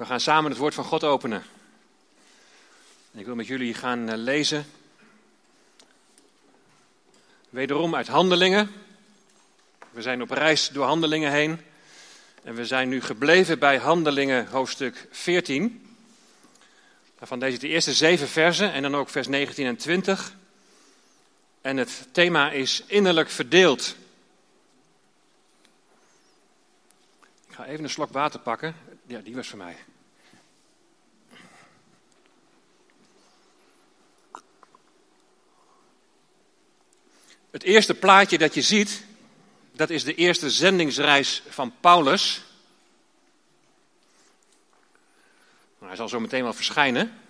We gaan samen het woord van God openen. Ik wil met jullie gaan eh, lezen. Wederom uit Handelingen. We zijn op reis door Handelingen heen. En we zijn nu gebleven bij Handelingen hoofdstuk 14. Van deze de eerste zeven versen en dan ook vers 19 en 20. En het thema is innerlijk verdeeld. Ik ga even een slok water pakken. Ja, die was voor mij. Het eerste plaatje dat je ziet, dat is de eerste zendingsreis van Paulus. Nou, hij zal zo meteen wel verschijnen.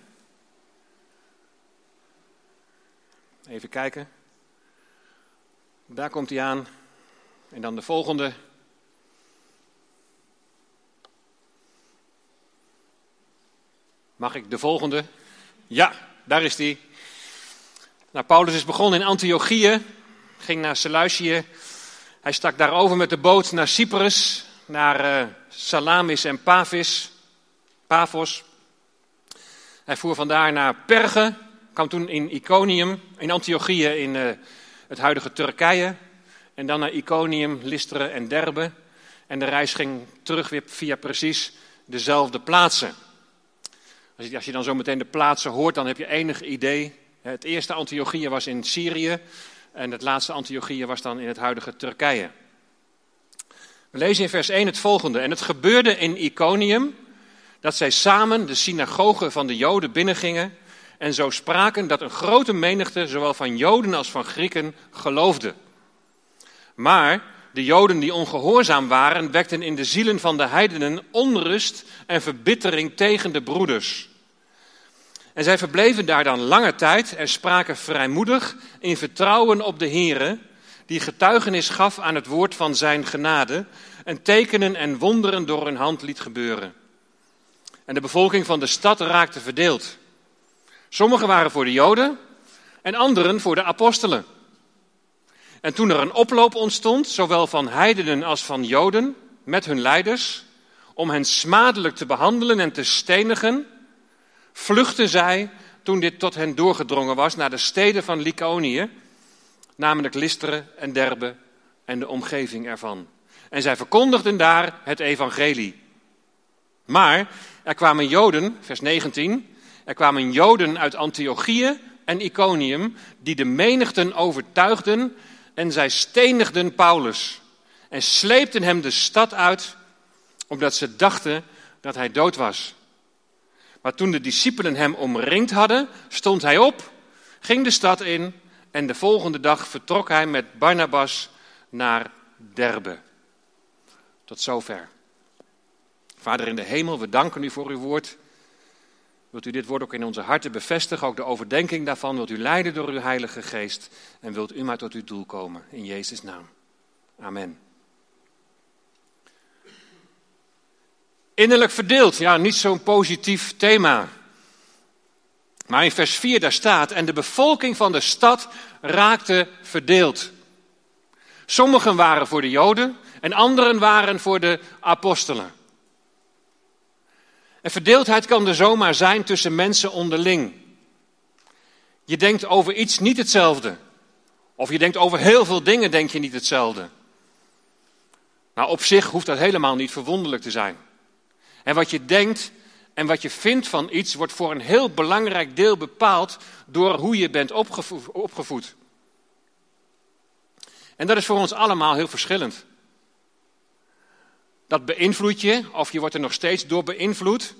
Even kijken. Daar komt hij aan. En dan de volgende. Mag ik de volgende? Ja, daar is hij. Nou, Paulus is begonnen in Antiochië ging naar Seleucië. Hij stak daarover met de boot naar Cyprus, naar uh, Salamis en Pavis. Hij voer vandaar naar Perge, kwam toen in Iconium, in Antiochië in uh, het huidige Turkije. En dan naar Iconium, Listeren en Derbe. En de reis ging terug weer via precies dezelfde plaatsen. Als je, als je dan zo meteen de plaatsen hoort, dan heb je enig idee. Het eerste Antiochië was in Syrië. En het laatste Antiochië was dan in het huidige Turkije. We lezen in vers 1 het volgende. En het gebeurde in Iconium dat zij samen de synagoge van de Joden binnengingen en zo spraken dat een grote menigte, zowel van Joden als van Grieken, geloofde. Maar de Joden die ongehoorzaam waren, wekten in de zielen van de heidenen onrust en verbittering tegen de broeders. En zij verbleven daar dan lange tijd en spraken vrijmoedig in vertrouwen op de Heere, die getuigenis gaf aan het woord van zijn genade en tekenen en wonderen door hun hand liet gebeuren. En de bevolking van de stad raakte verdeeld. Sommigen waren voor de Joden en anderen voor de apostelen. En toen er een oploop ontstond, zowel van heidenen als van Joden, met hun leiders, om hen smadelijk te behandelen en te stenigen, vluchtten zij, toen dit tot hen doorgedrongen was, naar de steden van Lycaonië, namelijk Listeren en Derbe en de omgeving ervan. En zij verkondigden daar het evangelie. Maar er kwamen Joden, vers 19, er kwamen Joden uit Antiochië en Iconium, die de menigten overtuigden en zij stenigden Paulus en sleepten hem de stad uit, omdat ze dachten dat hij dood was. Maar toen de discipelen hem omringd hadden, stond hij op, ging de stad in en de volgende dag vertrok hij met Barnabas naar Derbe. Tot zover. Vader in de hemel, we danken u voor uw woord. Wilt u dit woord ook in onze harten bevestigen, ook de overdenking daarvan? Wilt u leiden door uw Heilige Geest en wilt u maar tot uw doel komen? In Jezus' naam. Amen. Innerlijk verdeeld, ja, niet zo'n positief thema. Maar in vers 4 daar staat, en de bevolking van de stad raakte verdeeld. Sommigen waren voor de Joden en anderen waren voor de apostelen. En verdeeldheid kan er zomaar zijn tussen mensen onderling. Je denkt over iets niet hetzelfde. Of je denkt over heel veel dingen denk je niet hetzelfde. Nou, op zich hoeft dat helemaal niet verwonderlijk te zijn. En wat je denkt en wat je vindt van iets wordt voor een heel belangrijk deel bepaald door hoe je bent opgevoed. En dat is voor ons allemaal heel verschillend. Dat beïnvloedt je, of je wordt er nog steeds door beïnvloed.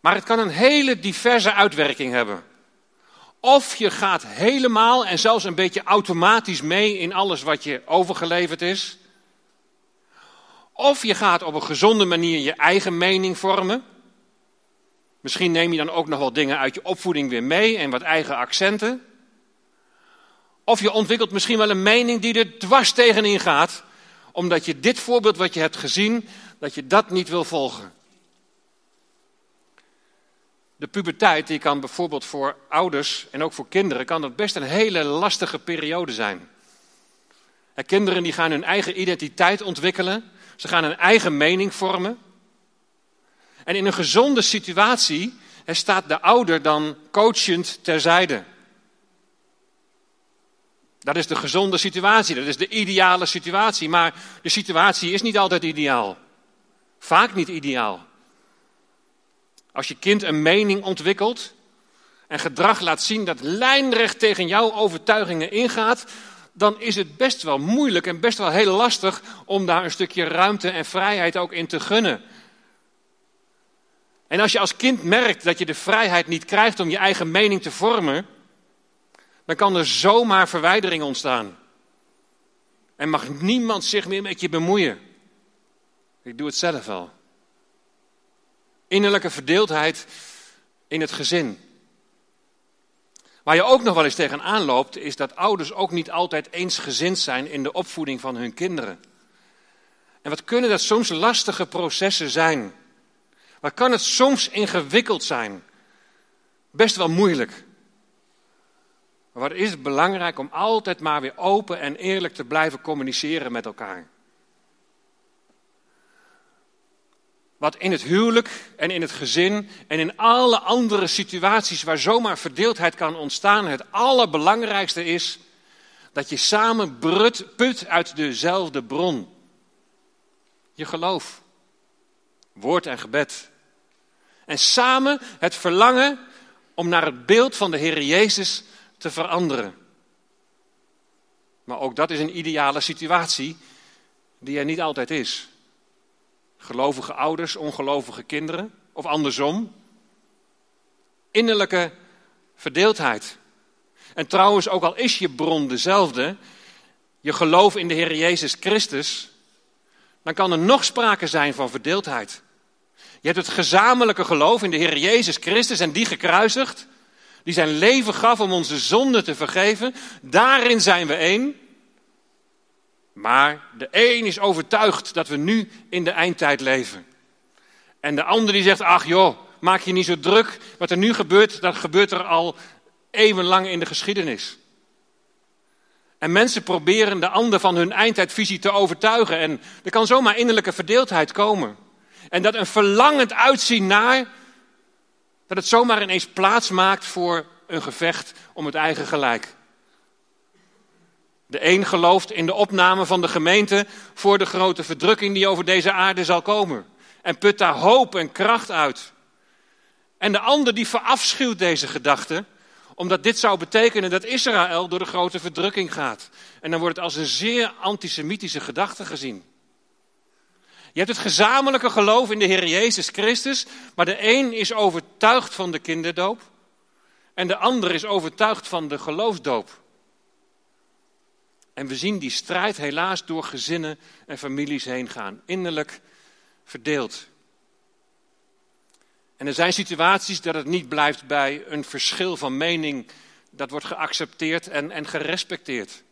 Maar het kan een hele diverse uitwerking hebben. Of je gaat helemaal en zelfs een beetje automatisch mee in alles wat je overgeleverd is. Of je gaat op een gezonde manier je eigen mening vormen. Misschien neem je dan ook nog wel dingen uit je opvoeding weer mee en wat eigen accenten. Of je ontwikkelt misschien wel een mening die er dwars tegenin gaat, omdat je dit voorbeeld wat je hebt gezien, dat je dat niet wil volgen. De puberteit die kan bijvoorbeeld voor ouders en ook voor kinderen kan dat best een hele lastige periode zijn. kinderen die gaan hun eigen identiteit ontwikkelen. Ze gaan een eigen mening vormen. En in een gezonde situatie staat de ouder dan coachend terzijde. Dat is de gezonde situatie, dat is de ideale situatie. Maar de situatie is niet altijd ideaal. Vaak niet ideaal. Als je kind een mening ontwikkelt en gedrag laat zien dat lijnrecht tegen jouw overtuigingen ingaat, dan is het best wel moeilijk en best wel heel lastig om daar een stukje ruimte en vrijheid ook in te gunnen. En als je als kind merkt dat je de vrijheid niet krijgt om je eigen mening te vormen, dan kan er zomaar verwijdering ontstaan. En mag niemand zich meer met je bemoeien. Ik doe het zelf wel. Innerlijke verdeeldheid in het gezin. Waar je ook nog wel eens tegenaan loopt, is dat ouders ook niet altijd eensgezind zijn in de opvoeding van hun kinderen. En wat kunnen dat soms lastige processen zijn? Wat kan het soms ingewikkeld zijn? Best wel moeilijk. Maar wat is het belangrijk om altijd maar weer open en eerlijk te blijven communiceren met elkaar? Wat in het huwelijk en in het gezin en in alle andere situaties waar zomaar verdeeldheid kan ontstaan, het allerbelangrijkste is dat je samen brut, put uit dezelfde bron. Je geloof, woord en gebed. En samen het verlangen om naar het beeld van de Heer Jezus te veranderen. Maar ook dat is een ideale situatie die er niet altijd is. Gelovige ouders, ongelovige kinderen of andersom. Innerlijke verdeeldheid. En trouwens, ook al is je bron dezelfde, je geloof in de Heer Jezus Christus, dan kan er nog sprake zijn van verdeeldheid. Je hebt het gezamenlijke geloof in de Heer Jezus Christus en die gekruisigd die zijn leven gaf om onze zonden te vergeven. Daarin zijn we één. Maar de een is overtuigd dat we nu in de eindtijd leven. En de ander die zegt, ach joh, maak je niet zo druk. Wat er nu gebeurt, dat gebeurt er al eeuwenlang in de geschiedenis. En mensen proberen de ander van hun eindtijdvisie te overtuigen. En er kan zomaar innerlijke verdeeldheid komen. En dat een verlangend uitzien naar dat het zomaar ineens plaats maakt voor een gevecht om het eigen gelijk. De een gelooft in de opname van de gemeente voor de grote verdrukking die over deze aarde zal komen. En put daar hoop en kracht uit. En de ander die verafschuwt deze gedachte, omdat dit zou betekenen dat Israël door de grote verdrukking gaat. En dan wordt het als een zeer antisemitische gedachte gezien. Je hebt het gezamenlijke geloof in de Heer Jezus Christus, maar de een is overtuigd van de kinderdoop en de ander is overtuigd van de geloofsdoop. En we zien die strijd helaas door gezinnen en families heen gaan, innerlijk verdeeld. En er zijn situaties dat het niet blijft bij een verschil van mening dat wordt geaccepteerd en, en gerespecteerd.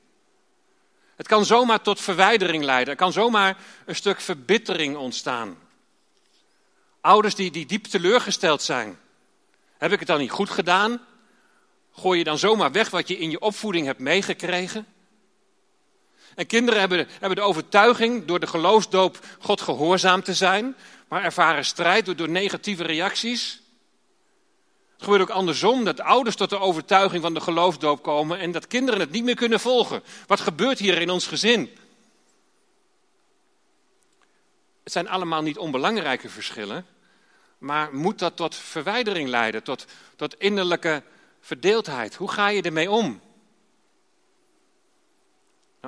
Het kan zomaar tot verwijdering leiden. Er kan zomaar een stuk verbittering ontstaan. Ouders die, die diep teleurgesteld zijn. Heb ik het dan niet goed gedaan? Gooi je dan zomaar weg wat je in je opvoeding hebt meegekregen? En kinderen hebben, hebben de overtuiging door de geloofsdoop God gehoorzaam te zijn, maar ervaren strijd door, negatieve reacties. Het gebeurt ook andersom, dat ouders tot de overtuiging van de geloofsdoop komen en dat kinderen het niet meer kunnen volgen. Wat gebeurt hier in ons gezin? Het zijn allemaal niet onbelangrijke verschillen, maar moet dat tot verwijdering leiden, tot, tot innerlijke verdeeldheid? Hoe ga je ermee om?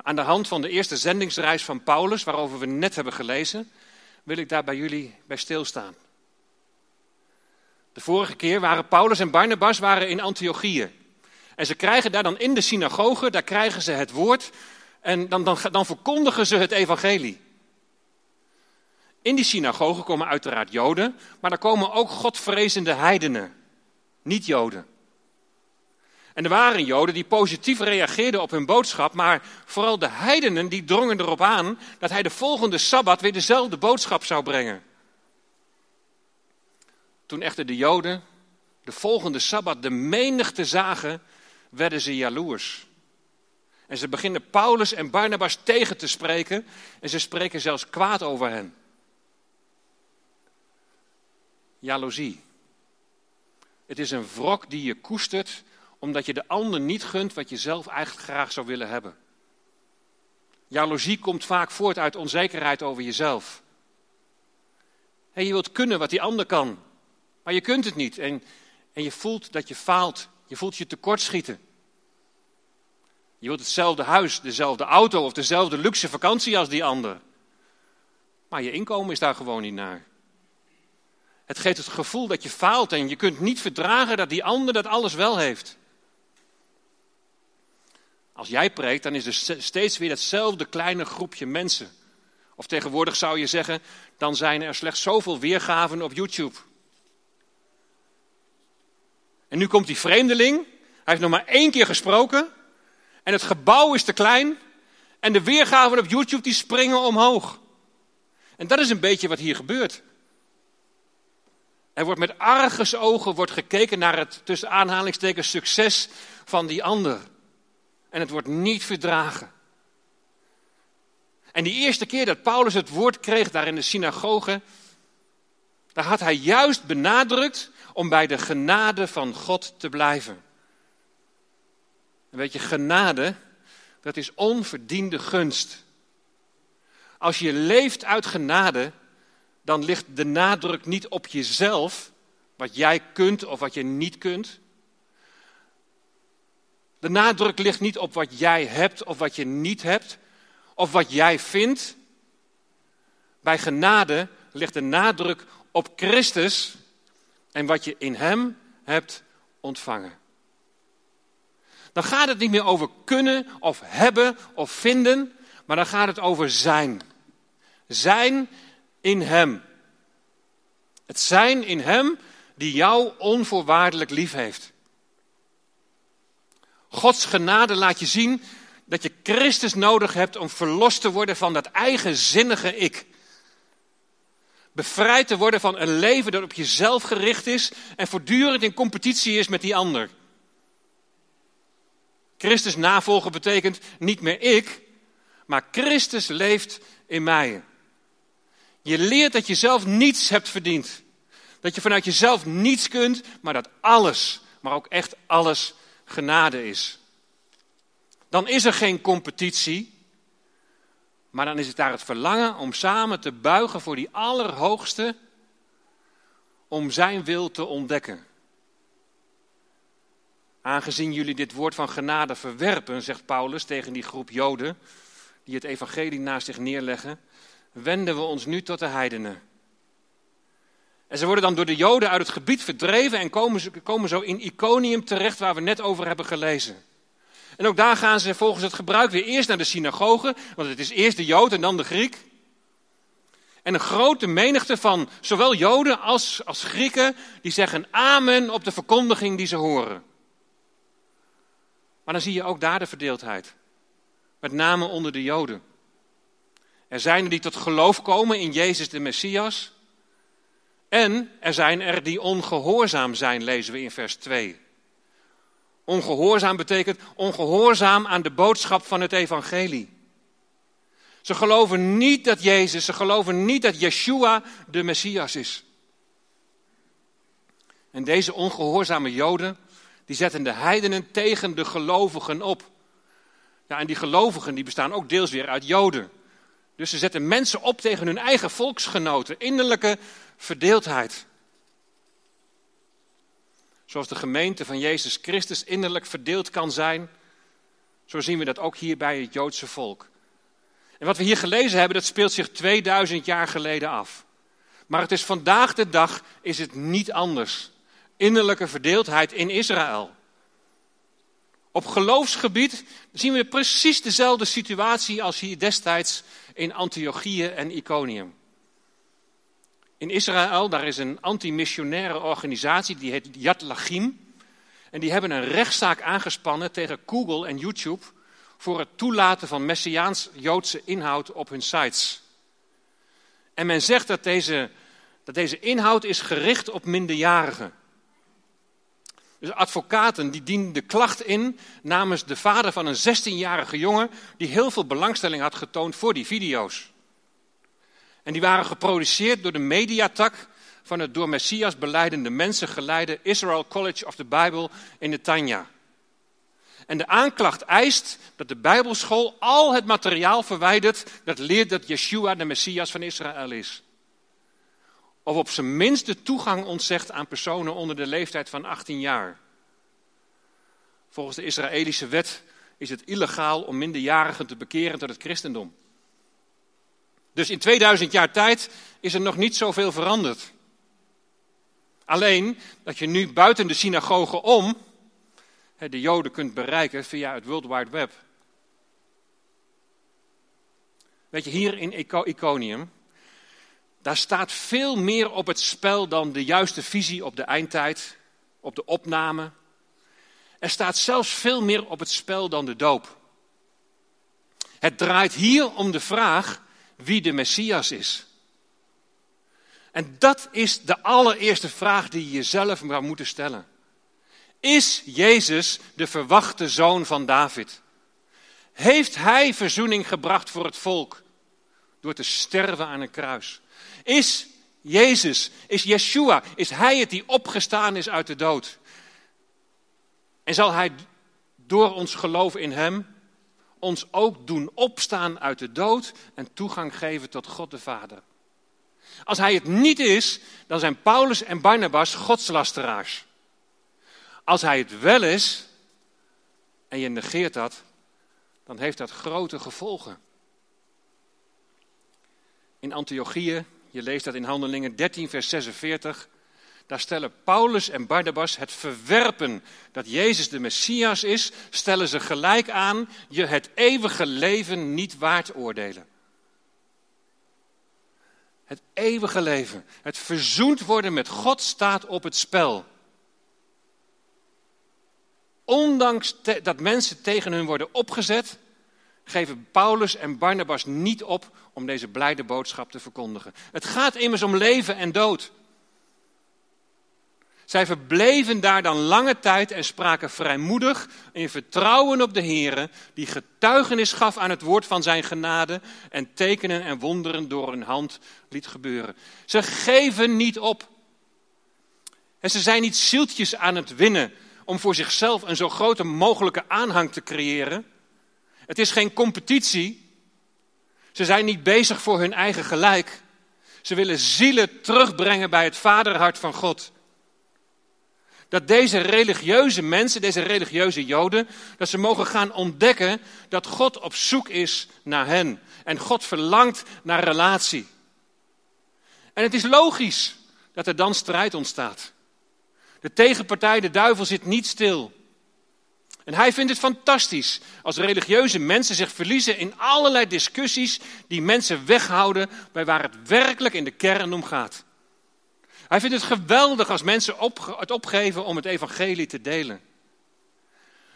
Aan de hand van de eerste zendingsreis van Paulus, waarover we net hebben gelezen, wil ik daar bij jullie bij stilstaan. De vorige keer waren Paulus en Barnabas waren in Antiochië. En ze krijgen daar dan in de synagoge, daar krijgen ze het woord en dan, dan, dan verkondigen ze het evangelie. In die synagoge komen uiteraard Joden, maar daar komen ook godvrezende heidenen, niet Joden. En er waren Joden die positief reageerden op hun boodschap, maar vooral de heidenen die drongen erop aan dat hij de volgende sabbat weer dezelfde boodschap zou brengen. Toen echter de Joden de volgende sabbat de menigte zagen, werden ze jaloers. En ze beginnen Paulus en Barnabas tegen te spreken en ze spreken zelfs kwaad over hen. jaloezie. Het is een wrok die je koestert omdat je de ander niet gunt wat je zelf eigenlijk graag zou willen hebben. Jaloezie komt vaak voort uit onzekerheid over jezelf. je wilt kunnen wat die ander kan, maar je kunt het niet. En, en je voelt dat je faalt. Je voelt je tekortschieten. Je wilt hetzelfde huis, dezelfde auto of dezelfde luxe vakantie als die ander. Maar je inkomen is daar gewoon niet naar. Het geeft het gevoel dat je faalt en je kunt niet verdragen dat die ander dat alles wel heeft. Als jij preekt, dan is er steeds weer datzelfde kleine groepje mensen. Of tegenwoordig zou je zeggen, dan zijn er slechts zoveel weergaven op YouTube. En nu komt die vreemdeling, hij heeft nog maar één keer gesproken. En het gebouw is te klein. En de weergaven op YouTube die springen omhoog. En dat is een beetje wat hier gebeurt. Er wordt met argusogen wordt gekeken naar het tussen aanhalingstekens succes van die ander. En het wordt niet verdragen. En die eerste keer dat Paulus het woord kreeg daar in de synagoge, daar had hij juist benadrukt om bij de genade van God te blijven. En weet je, genade, dat is onverdiende gunst. Als je leeft uit genade, dan ligt de nadruk niet op jezelf, wat jij kunt of wat je niet kunt. De nadruk ligt niet op wat jij hebt of wat je niet hebt, of wat jij vindt. Bij genade ligt de nadruk op Christus en wat je in Hem hebt ontvangen. Dan gaat het niet meer over kunnen of hebben of vinden, maar dan gaat het over zijn. Zijn in Hem. Het zijn in Hem die jou onvoorwaardelijk lief heeft. Gods genade laat je zien dat je Christus nodig hebt om verlost te worden van dat eigenzinnige ik. Bevrijd te worden van een leven dat op jezelf gericht is en voortdurend in competitie is met die ander. Christus navolgen betekent niet meer ik, maar Christus leeft in mij. Je leert dat je zelf niets hebt verdiend. Dat je vanuit jezelf niets kunt, maar dat alles, maar ook echt alles, genade is. Dan is er geen competitie, maar dan is het daar het verlangen om samen te buigen voor die Allerhoogste, om Zijn wil te ontdekken. Aangezien jullie dit woord van genade verwerpen, zegt Paulus tegen die groep Joden, die het evangelie naast zich neerleggen, wenden we ons nu tot de heidenen. En ze worden dan door de Joden uit het gebied verdreven en komen, komen zo in Iconium terecht, waar we net over hebben gelezen. En ook daar gaan ze volgens het gebruik weer eerst naar de synagoge, want het is eerst de Jood en dan de Griek. En een grote menigte van zowel Joden als, als Grieken, die zeggen amen op de verkondiging die ze horen. Maar dan zie je ook daar de verdeeldheid. Met name onder de Joden. Er zijn er die tot geloof komen in Jezus de Messias. En er zijn er die ongehoorzaam zijn, lezen we in vers 2. Ongehoorzaam betekent ongehoorzaam aan de boodschap van het evangelie. Ze geloven niet dat Jezus, ze geloven niet dat Yeshua de Messias is. En deze ongehoorzame Joden, die zetten de heidenen tegen de gelovigen op. Ja, en die gelovigen die bestaan ook deels weer uit Joden. Dus ze zetten mensen op tegen hun eigen volksgenoten. Innerlijke verdeeldheid. Zoals de gemeente van Jezus Christus innerlijk verdeeld kan zijn, zo zien we dat ook hier bij het Joodse volk. En wat we hier gelezen hebben, dat speelt zich 2000 jaar geleden af. Maar het is vandaag de dag is het niet anders. Innerlijke verdeeldheid in Israël. Op geloofsgebied zien we precies dezelfde situatie als hier destijds in Antiochië en Iconium. In Israël, daar is een antimissionaire organisatie, die heet Yad Lachim. En die hebben een rechtszaak aangespannen tegen Google en YouTube voor het toelaten van messiaans-Joodse inhoud op hun sites. En men zegt dat deze, dat deze inhoud is gericht op minderjarigen. Dus advocaten die dienden de klacht in namens de vader van een 16-jarige jongen die heel veel belangstelling had getoond voor die video's. En die waren geproduceerd door de mediatak van het door Messias beleidende mensen geleide Israel College of the Bible in Netanya. En de aanklacht eist dat de Bijbelschool al het materiaal verwijdert dat leert dat Yeshua de Messias van Israël is. Of op zijn minst de toegang ontzegt aan personen onder de leeftijd van 18 jaar. Volgens de Israëlische wet is het illegaal om minderjarigen te bekeren tot het christendom. Dus in 2000 jaar tijd is er nog niet zoveel veranderd. Alleen dat je nu buiten de synagoge om de Joden kunt bereiken via het World Wide Web. Weet je, hier in Iconium, daar staat veel meer op het spel dan de juiste visie op de eindtijd, op de opname. Er staat zelfs veel meer op het spel dan de doop. Het draait hier om de vraag wie de Messias is. En dat is de allereerste vraag die je jezelf zou moeten stellen. Is Jezus de verwachte zoon van David? Heeft hij verzoening gebracht voor het volk door te sterven aan een kruis? Is Jezus, is Yeshua, is hij het die opgestaan is uit de dood? En zal hij door ons geloof in hem ons ook doen opstaan uit de dood en toegang geven tot God de Vader? Als hij het niet is, dan zijn Paulus en Barnabas godslasteraars. Als hij het wel is en je negeert dat, dan heeft dat grote gevolgen. In Antiochieën, je leest dat in Handelingen 13, vers 46, daar stellen Paulus en Barnabas het verwerpen dat Jezus de Messias is, stellen ze gelijk aan je het eeuwige leven niet waard oordelen. Het eeuwige leven, het verzoend worden met God staat op het spel. Ondanks dat mensen tegen hun worden opgezet, geven Paulus en Barnabas niet op om deze blijde boodschap te verkondigen. Het gaat immers om leven en dood. Zij verbleven daar dan lange tijd en spraken vrijmoedig in vertrouwen op de Heer, die getuigenis gaf aan het woord van zijn genade en tekenen en wonderen door hun hand liet gebeuren. Ze geven niet op. En ze zijn niet zieltjes aan het winnen om voor zichzelf een zo grote mogelijke aanhang te creëren. Het is geen competitie. Ze zijn niet bezig voor hun eigen gelijk. Ze willen zielen terugbrengen bij het vaderhart van God. Dat deze religieuze mensen, deze religieuze Joden, dat ze mogen gaan ontdekken dat God op zoek is naar hen. En God verlangt naar relatie. En het is logisch dat er dan strijd ontstaat. De tegenpartij, de duivel, zit niet stil. En hij vindt het fantastisch als religieuze mensen zich verliezen in allerlei discussies die mensen weghouden bij waar het werkelijk in de kern om gaat. Hij vindt het geweldig als mensen het opgeven om het evangelie te delen.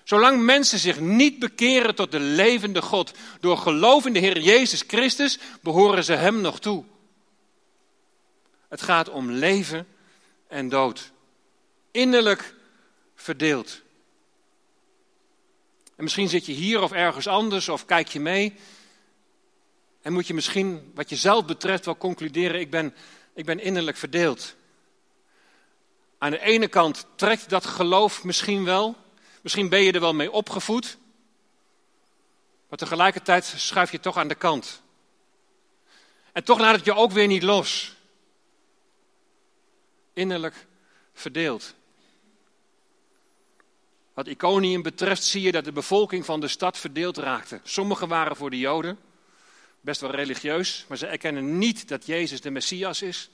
Zolang mensen zich niet bekeren tot de levende God door geloof in de Heer Jezus Christus, behoren ze Hem nog toe. Het gaat om leven en dood innerlijk verdeeld. En misschien zit je hier of ergens anders of kijk je mee. En moet je misschien, wat jezelf betreft, wel concluderen: ik ben, ik ben innerlijk verdeeld. Aan de ene kant trekt dat geloof misschien wel. Misschien ben je er wel mee opgevoed. Maar tegelijkertijd schuif je toch aan de kant. En toch laat het je ook weer niet los. Innerlijk verdeeld. Wat Iconium betreft zie je dat de bevolking van de stad verdeeld raakte. Sommigen waren voor de Joden, best wel religieus, maar ze erkennen niet dat Jezus de Messias is.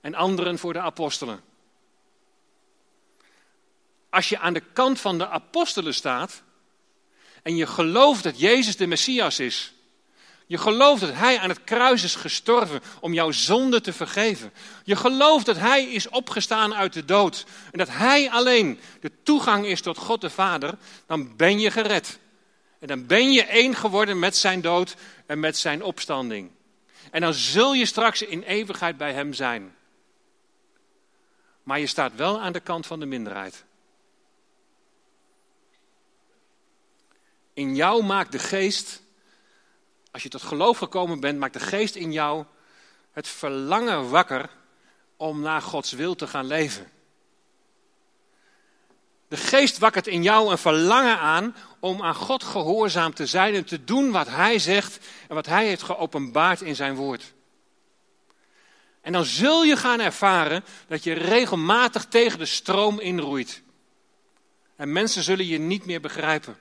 En anderen voor de apostelen. Als je aan de kant van de apostelen staat en je gelooft dat Jezus de Messias is, je gelooft dat Hij aan het kruis is gestorven om jouw zonde te vergeven. Je gelooft dat Hij is opgestaan uit de dood en dat Hij alleen de toegang is tot God de Vader. Dan ben je gered. En dan ben je één geworden met Zijn dood en met Zijn opstanding. En dan zul je straks in eeuwigheid bij Hem zijn. Maar je staat wel aan de kant van de minderheid. In jou maakt de geest als je tot geloof gekomen bent, maakt de geest in jou het verlangen wakker om naar Gods wil te gaan leven. De geest wakkert in jou een verlangen aan om aan God gehoorzaam te zijn en te doen wat Hij zegt en wat Hij heeft geopenbaard in zijn woord. En dan zul je gaan ervaren dat je regelmatig tegen de stroom inroeit. En mensen zullen je niet meer begrijpen.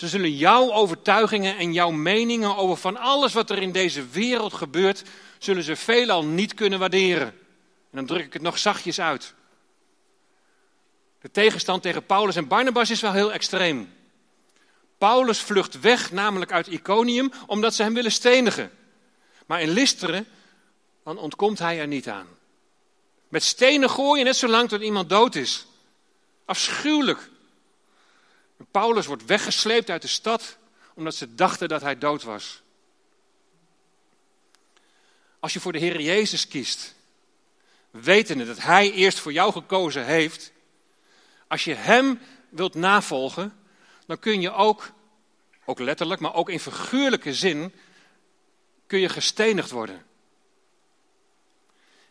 Ze zullen jouw overtuigingen en jouw meningen over van alles wat er in deze wereld gebeurt, zullen ze veelal niet kunnen waarderen. En dan druk ik het nog zachtjes uit. De tegenstand tegen Paulus en Barnabas is wel heel extreem. Paulus vlucht weg, namelijk uit Iconium, omdat ze hem willen stenigen. Maar in Listeren, dan ontkomt hij er niet aan. Met stenen gooien net zolang tot iemand dood is. Afschuwelijk. Paulus wordt weggesleept uit de stad omdat ze dachten dat hij dood was. Als je voor de Heer Jezus kiest, wetende dat Hij eerst voor jou gekozen heeft, als je Hem wilt navolgen, dan kun je ook, ook letterlijk, maar ook in figuurlijke zin, kun je gestenigd worden.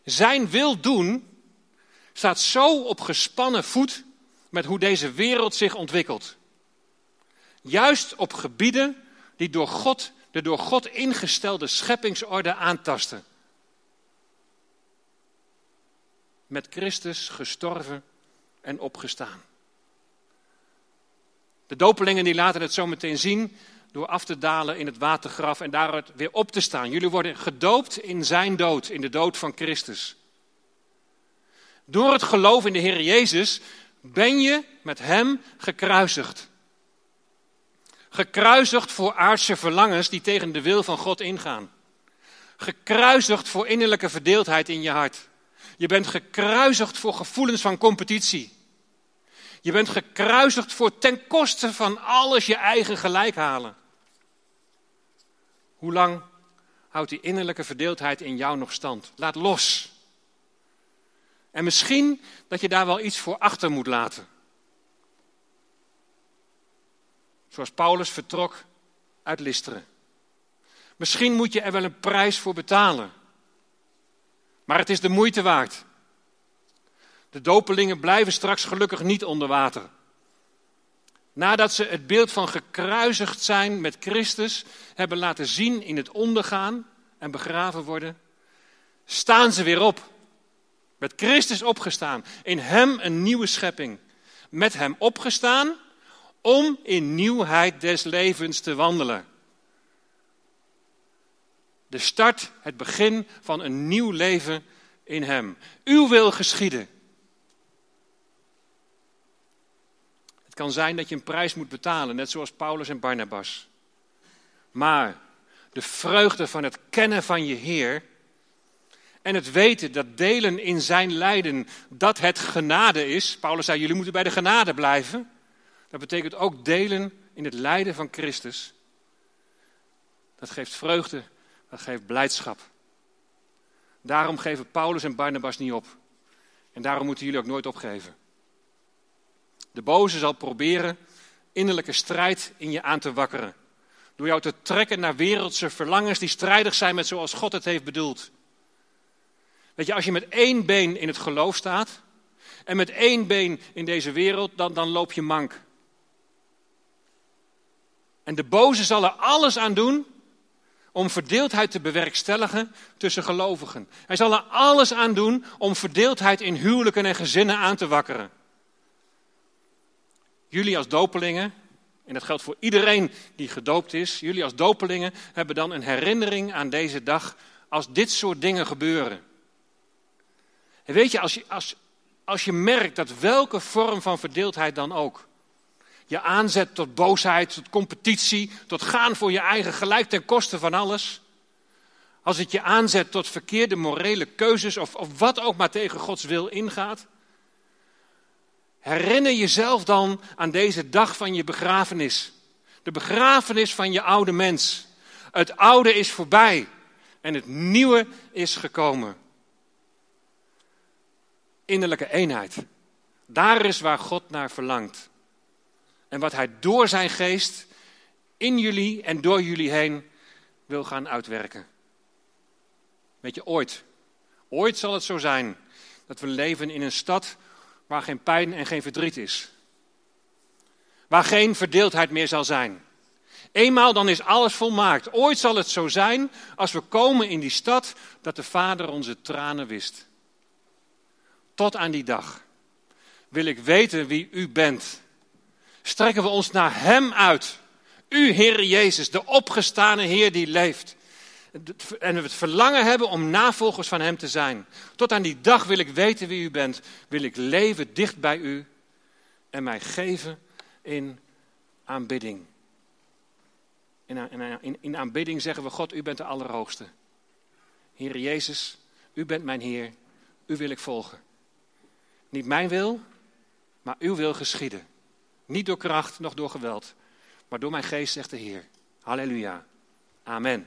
Zijn wil doen staat zo op gespannen voet met hoe deze wereld zich ontwikkelt. Juist op gebieden die door God, de door God ingestelde scheppingsorde aantasten. Met Christus gestorven en opgestaan. De dopelingen die laten het zo meteen zien door af te dalen in het watergraf en daaruit weer op te staan. Jullie worden gedoopt in zijn dood, in de dood van Christus. Door het geloof in de Heer Jezus ben je met Hem gekruisigd. Gekruisigd voor aardse verlangens die tegen de wil van God ingaan. Gekruisigd voor innerlijke verdeeldheid in je hart. Je bent gekruisigd voor gevoelens van competitie. Je bent gekruisigd voor ten koste van alles je eigen gelijk halen. Hoe lang houdt die innerlijke verdeeldheid in jou nog stand? Laat los. En misschien dat je daar wel iets voor achter moet laten. Zoals Paulus vertrok uit Listeren. Misschien moet je er wel een prijs voor betalen. Maar het is de moeite waard. De dopelingen blijven straks gelukkig niet onder water. Nadat ze het beeld van gekruisigd zijn met Christus hebben laten zien in het ondergaan en begraven worden, staan ze weer op. Met Christus opgestaan. In Hem een nieuwe schepping. Met Hem opgestaan om in nieuwheid des levens te wandelen. De start, het begin van een nieuw leven in Hem. Uw wil geschieden. Het kan zijn dat je een prijs moet betalen, net zoals Paulus en Barnabas. Maar de vreugde van het kennen van je Heer en het weten dat delen in zijn lijden, dat het genade is. Paulus zei, jullie moeten bij de genade blijven. Dat betekent ook delen in het lijden van Christus. Dat geeft vreugde, dat geeft blijdschap. Daarom geven Paulus en Barnabas niet op. En daarom moeten jullie ook nooit opgeven. De boze zal proberen innerlijke strijd in je aan te wakkeren. Door jou te trekken naar wereldse verlangens die strijdig zijn met zoals God het heeft bedoeld. Weet je, als je met één been in het geloof staat en met één been in deze wereld, dan, dan loop je mank. En de boze zal er alles aan doen om verdeeldheid te bewerkstelligen tussen gelovigen. Hij zal er alles aan doen om verdeeldheid in huwelijken en gezinnen aan te wakkeren. Jullie als dopelingen, en dat geldt voor iedereen die gedoopt is, jullie als dopelingen hebben dan een herinnering aan deze dag als dit soort dingen gebeuren. En weet je, als je, als, als je merkt dat welke vorm van verdeeldheid dan ook je aanzet tot boosheid, tot competitie, tot gaan voor je eigen gelijk ten koste van alles. Als het je aanzet tot verkeerde morele keuzes of, of wat ook maar tegen Gods wil ingaat. Herinner jezelf dan aan deze dag van je begrafenis. De begrafenis van je oude mens. Het oude is voorbij en het nieuwe is gekomen innerlijke eenheid. Daar is waar God naar verlangt. En wat Hij door zijn geest in jullie en door jullie heen wil gaan uitwerken. Weet je, ooit, Ooit zal het zo zijn dat we leven in een stad waar geen pijn en geen verdriet is. Waar geen verdeeldheid meer zal zijn. Eenmaal dan is alles volmaakt. Ooit zal het zo zijn als we komen in die stad dat de Vader onze tranen wist. Tot aan die dag wil ik weten wie u bent. Strekken we ons naar Hem uit. U, Heer Jezus, de opgestane Heer die leeft. En we het verlangen hebben om navolgers van Hem te zijn. Tot aan die dag wil ik weten wie u bent. Wil ik leven dicht bij u en mij geven in aanbidding. In, in aanbidding zeggen we, God, u bent de Allerhoogste. Heer Jezus, u bent mijn Heer, u wil ik volgen. Niet mijn wil, maar uw wil geschieden. Niet door kracht, noch door geweld, maar door mijn geest, zegt de Heer. Halleluja. Amen.